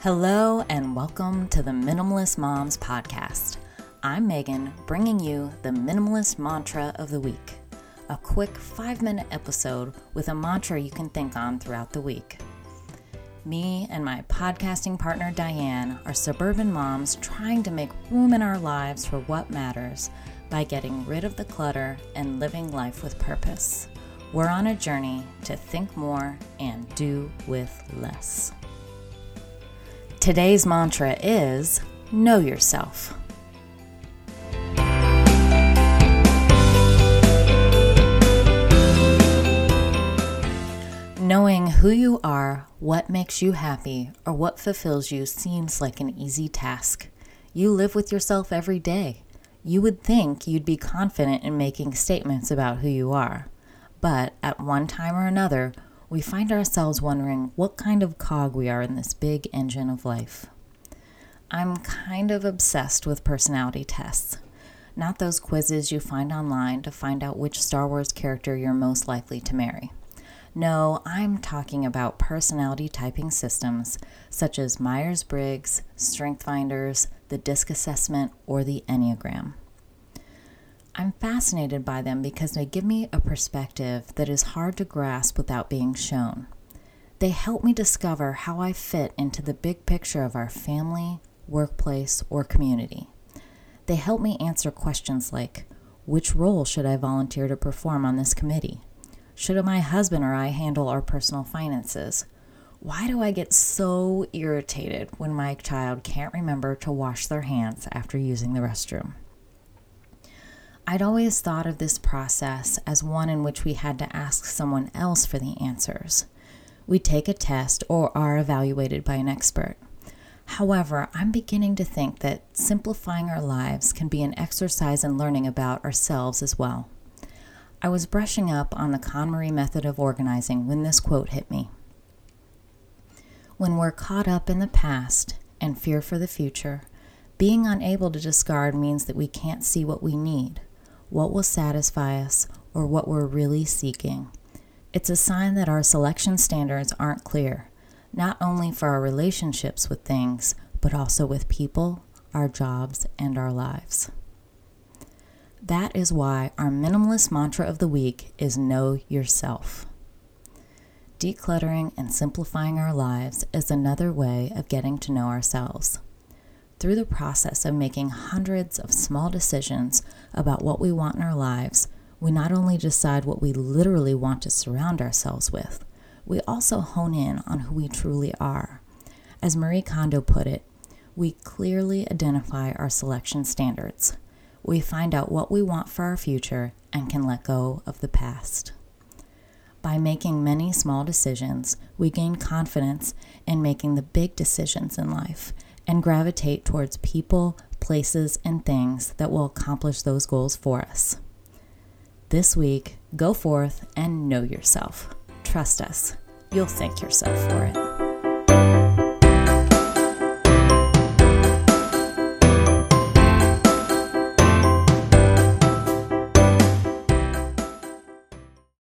Hello, and welcome to the Minimalist Moms Podcast. I'm Megan, bringing you the Minimalist Mantra of the Week, a quick five minute episode with a mantra you can think on throughout the week. Me and my podcasting partner Diane are suburban moms trying to make room in our lives for what matters by getting rid of the clutter and living life with purpose. We're on a journey to think more and do with less. Today's mantra is Know Yourself. Knowing who you are, what makes you happy, or what fulfills you seems like an easy task. You live with yourself every day. You would think you'd be confident in making statements about who you are. But at one time or another, we find ourselves wondering what kind of cog we are in this big engine of life. I'm kind of obsessed with personality tests, not those quizzes you find online to find out which Star Wars character you're most likely to marry. No, I'm talking about personality typing systems such as Myers Briggs, StrengthsFinders, the DISC assessment, or the Enneagram. I'm fascinated by them because they give me a perspective that is hard to grasp without being shown. They help me discover how I fit into the big picture of our family, workplace, or community. They help me answer questions like Which role should I volunteer to perform on this committee? Should my husband or I handle our personal finances? Why do I get so irritated when my child can't remember to wash their hands after using the restroom? I'd always thought of this process as one in which we had to ask someone else for the answers. We take a test or are evaluated by an expert. However, I'm beginning to think that simplifying our lives can be an exercise in learning about ourselves as well. I was brushing up on the KonMari method of organizing when this quote hit me. When we're caught up in the past and fear for the future, being unable to discard means that we can't see what we need what will satisfy us, or what we're really seeking. It's a sign that our selection standards aren't clear, not only for our relationships with things, but also with people, our jobs, and our lives. That is why our minimalist mantra of the week is Know Yourself. Decluttering and simplifying our lives is another way of getting to know ourselves through the process of making hundreds of small decisions about what we want in our lives, we not only decide what we literally want to surround ourselves with, we also hone in on who we truly are. As Marie Kondo put it, we clearly identify our selection standards. We find out what we want for our future and can let go of the past. By making many small decisions, we gain confidence in making the big decisions in life and gravitate towards people, places, and things that will accomplish those goals for us. This week, go forth and know yourself. Trust us, you'll thank yourself for it.